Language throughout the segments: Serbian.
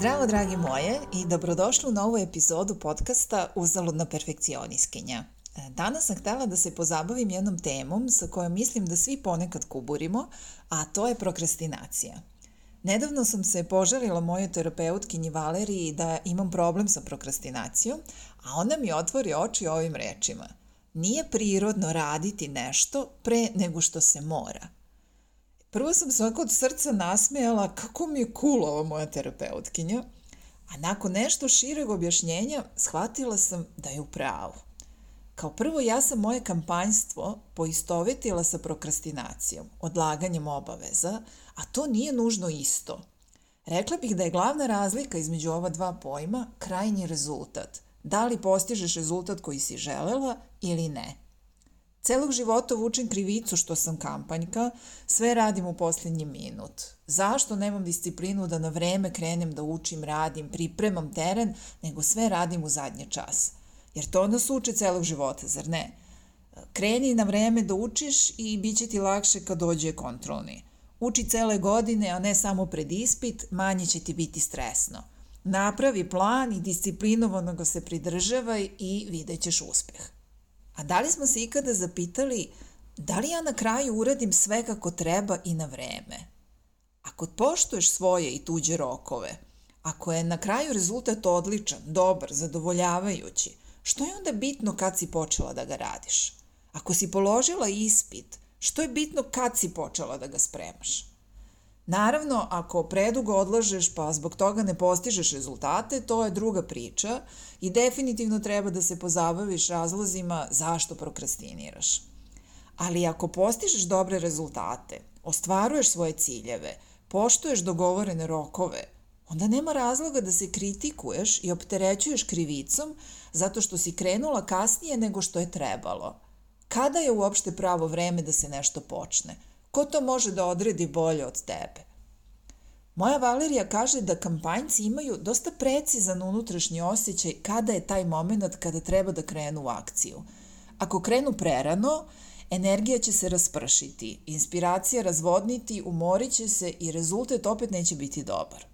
Zdravo, dragi moje, i dobrodošli u novu epizodu podcasta Uzaludna perfekcioniskinja. E, danas sam htela da se pozabavim jednom temom sa kojom mislim da svi ponekad kuburimo, a to je prokrastinacija. Nedavno sam se požalila mojoj terapeutkinji Valeriji da imam problem sa prokrastinacijom, a ona mi otvori oči ovim rečima. Nije prirodno raditi nešto pre nego što se mora – Prvo sam se od srca nasmejala kako mi je cool ova moja terapeutkinja, a nakon nešto šireg objašnjenja shvatila sam da je u pravu. Kao prvo, ja sam moje kampanjstvo poistovetila sa prokrastinacijom, odlaganjem obaveza, a to nije nužno isto. Rekla bih da je glavna razlika između ova dva pojma krajnji rezultat. Da li postižeš rezultat koji si želela ili ne. Celog života vučem krivicu što sam kampanjka, sve radim u poslednji minut. Zašto nemam disciplinu da na vreme krenem da učim, radim, pripremam teren, nego sve radim u zadnje čas? Jer to nas uče celog života, zar ne? Kreni na vreme da učiš i bit će ti lakše kad dođe kontrolni. Uči cele godine, a ne samo pred ispit, manje će ti biti stresno. Napravi plan i disciplinovano ga se pridržavaj i vidjet ćeš uspeh. A da li smo se ikada zapitali da li ja na kraju uradim sve kako treba i na vreme? Ako poštuješ svoje i tuđe rokove, ako je na kraju rezultat odličan, dobar, zadovoljavajući, što je onda bitno kad si počela da ga radiš? Ako si položila ispit, što je bitno kad si počela da ga spremaš? Naravno, ako predugo odlažeš pa zbog toga ne postižeš rezultate, to je druga priča i definitivno treba da se pozabaviš razlozima zašto prokrastiniraš. Ali ako postižeš dobre rezultate, ostvaruješ svoje ciljeve, poštuješ dogovorene rokove, onda nema razloga da se kritikuješ i opterećuješ krivicom zato što si krenula kasnije nego što je trebalo. Kada je uopšte pravo vreme da se nešto počne – Ko to može da odredi bolje od tebe? Moja Valerija kaže da kampanjci imaju dosta precizan unutrašnji osjećaj kada je taj moment kada treba da krenu u akciju. Ako krenu prerano, energija će se raspršiti, inspiracija razvodniti, umorit će se i rezultat opet neće biti dobar.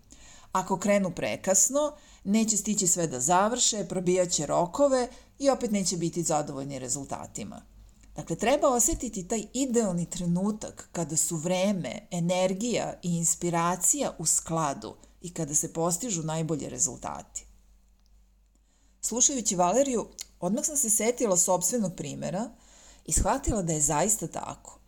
Ako krenu prekasno, neće stići sve da završe, probijaće rokove i opet neće biti zadovoljni rezultatima. Dakle, treba osetiti taj idealni trenutak kada su vreme, energija i inspiracija u skladu i kada se postižu najbolje rezultati. Slušajući Valeriju, odmah sam se setila sobstvenog primera i shvatila da je zaista tako.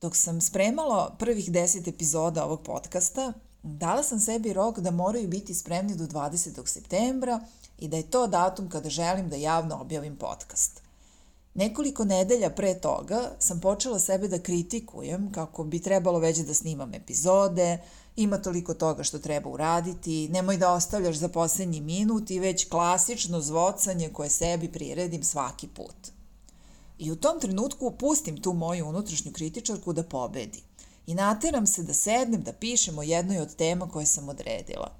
Dok sam spremala prvih deset epizoda ovog podcasta, dala sam sebi rok da moraju biti spremni do 20. septembra i da je to datum kada želim da javno objavim podcast. Nekoliko nedelja pre toga sam počela sebe da kritikujem kako bi trebalo već da snimam epizode, ima toliko toga što treba uraditi, nemoj da ostavljaš za poslednji minut i već klasično zvocanje koje sebi priredim svaki put. I u tom trenutku pustim tu moju unutrašnju kritičarku da pobedi i nateram se da sednem da pišem o jednoj od tema koje sam odredila.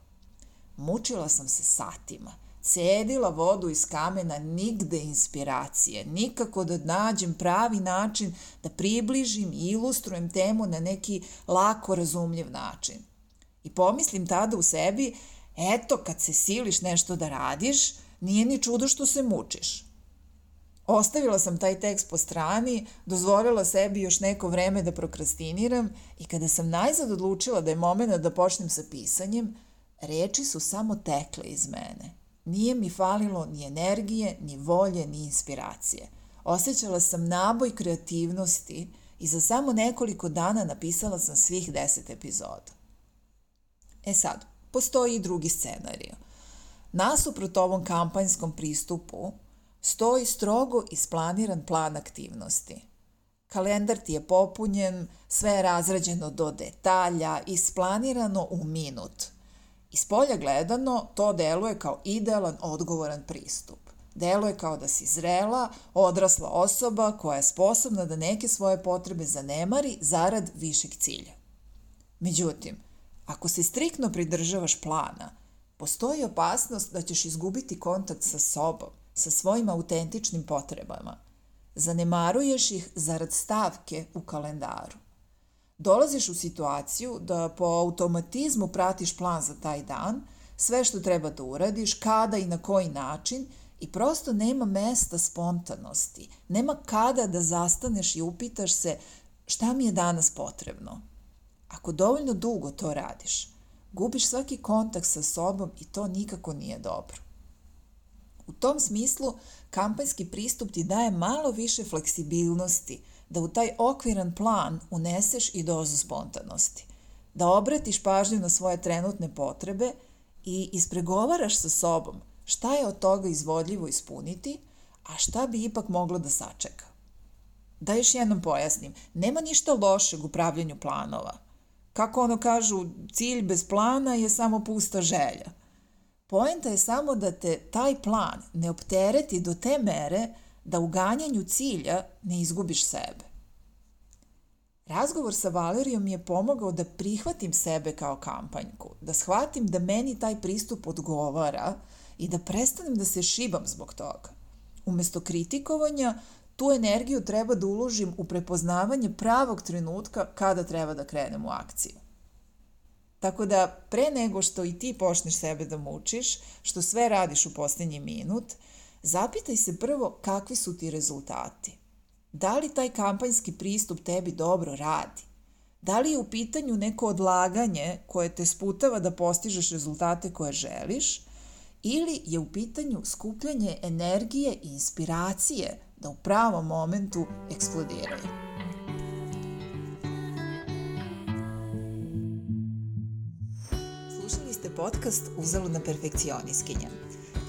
Mučila sam se satima – cedila vodu iz kamena, nigde inspiracije, nikako da nađem pravi način da približim i ilustrujem temu na neki lako razumljiv način. I pomislim tada u sebi, eto kad se siliš nešto da radiš, nije ni čudo što se mučiš. Ostavila sam taj tekst po strani, dozvolila sebi još neko vreme da prokrastiniram i kada sam najzad odlučila da je moment da počnem sa pisanjem, reči su samo tekle iz mene – Nije mi falilo ni energije, ni volje, ni inspiracije. Osjećala sam naboj kreativnosti i za samo nekoliko dana napisala sam svih deset epizoda. E sad, postoji i drugi scenario. Nasuprot ovom kampanjskom pristupu stoji strogo isplaniran plan aktivnosti. Kalendar ti je popunjen, sve je razrađeno do detalja, isplanirano u minut. Iz polja gledano, to deluje kao idealan, odgovoran pristup. Deluje kao da si zrela, odrasla osoba koja je sposobna da neke svoje potrebe zanemari zarad višeg cilja. Međutim, ako se striktno pridržavaš plana, postoji opasnost da ćeš izgubiti kontakt sa sobom, sa svojim autentičnim potrebama. Zanemaruješ ih zarad stavke u kalendaru. Dolaziš u situaciju da po automatizmu pratiš plan za taj dan, sve što treba da uradiš, kada i na koji način i prosto nema mesta spontanosti. Nema kada da zastaneš i upitaš se šta mi je danas potrebno. Ako dovoljno dugo to radiš, gubiš svaki kontakt sa sobom i to nikako nije dobro. U tom smislu, kampanjski pristup ti daje malo više fleksibilnosti da u taj okviran plan uneseš i dozu spontanosti, da obratiš pažnju na svoje trenutne potrebe i ispregovaraš sa sobom šta je od toga izvodljivo ispuniti, a šta bi ipak moglo da sačeka. Da još jednom pojasnim, nema ništa lošeg u pravljenju planova. Kako ono kažu, cilj bez plana je samo pusta želja – Poenta je samo da te taj plan ne optereti do te mere da u ganjanju cilja ne izgubiš sebe. Razgovor sa Valerijom mi je pomogao da prihvatim sebe kao kampanjku, da shvatim da meni taj pristup odgovara i da prestanem da se šibam zbog toga. Umesto kritikovanja, tu energiju treba da uložim u prepoznavanje pravog trenutka kada treba da krenem u akciju. Tako da pre nego što i ti počneš sebe da mučiš, što sve radiš u poslednji minut, zapitaj se prvo kakvi su ti rezultati. Da li taj kampanjski pristup tebi dobro radi? Da li je u pitanju neko odlaganje koje te sputava da postižeš rezultate koje želiš ili je u pitanju skupljanje energije i inspiracije da u pravom momentu eksplodiraju? podcast Uzaludna perfekcioniskinja.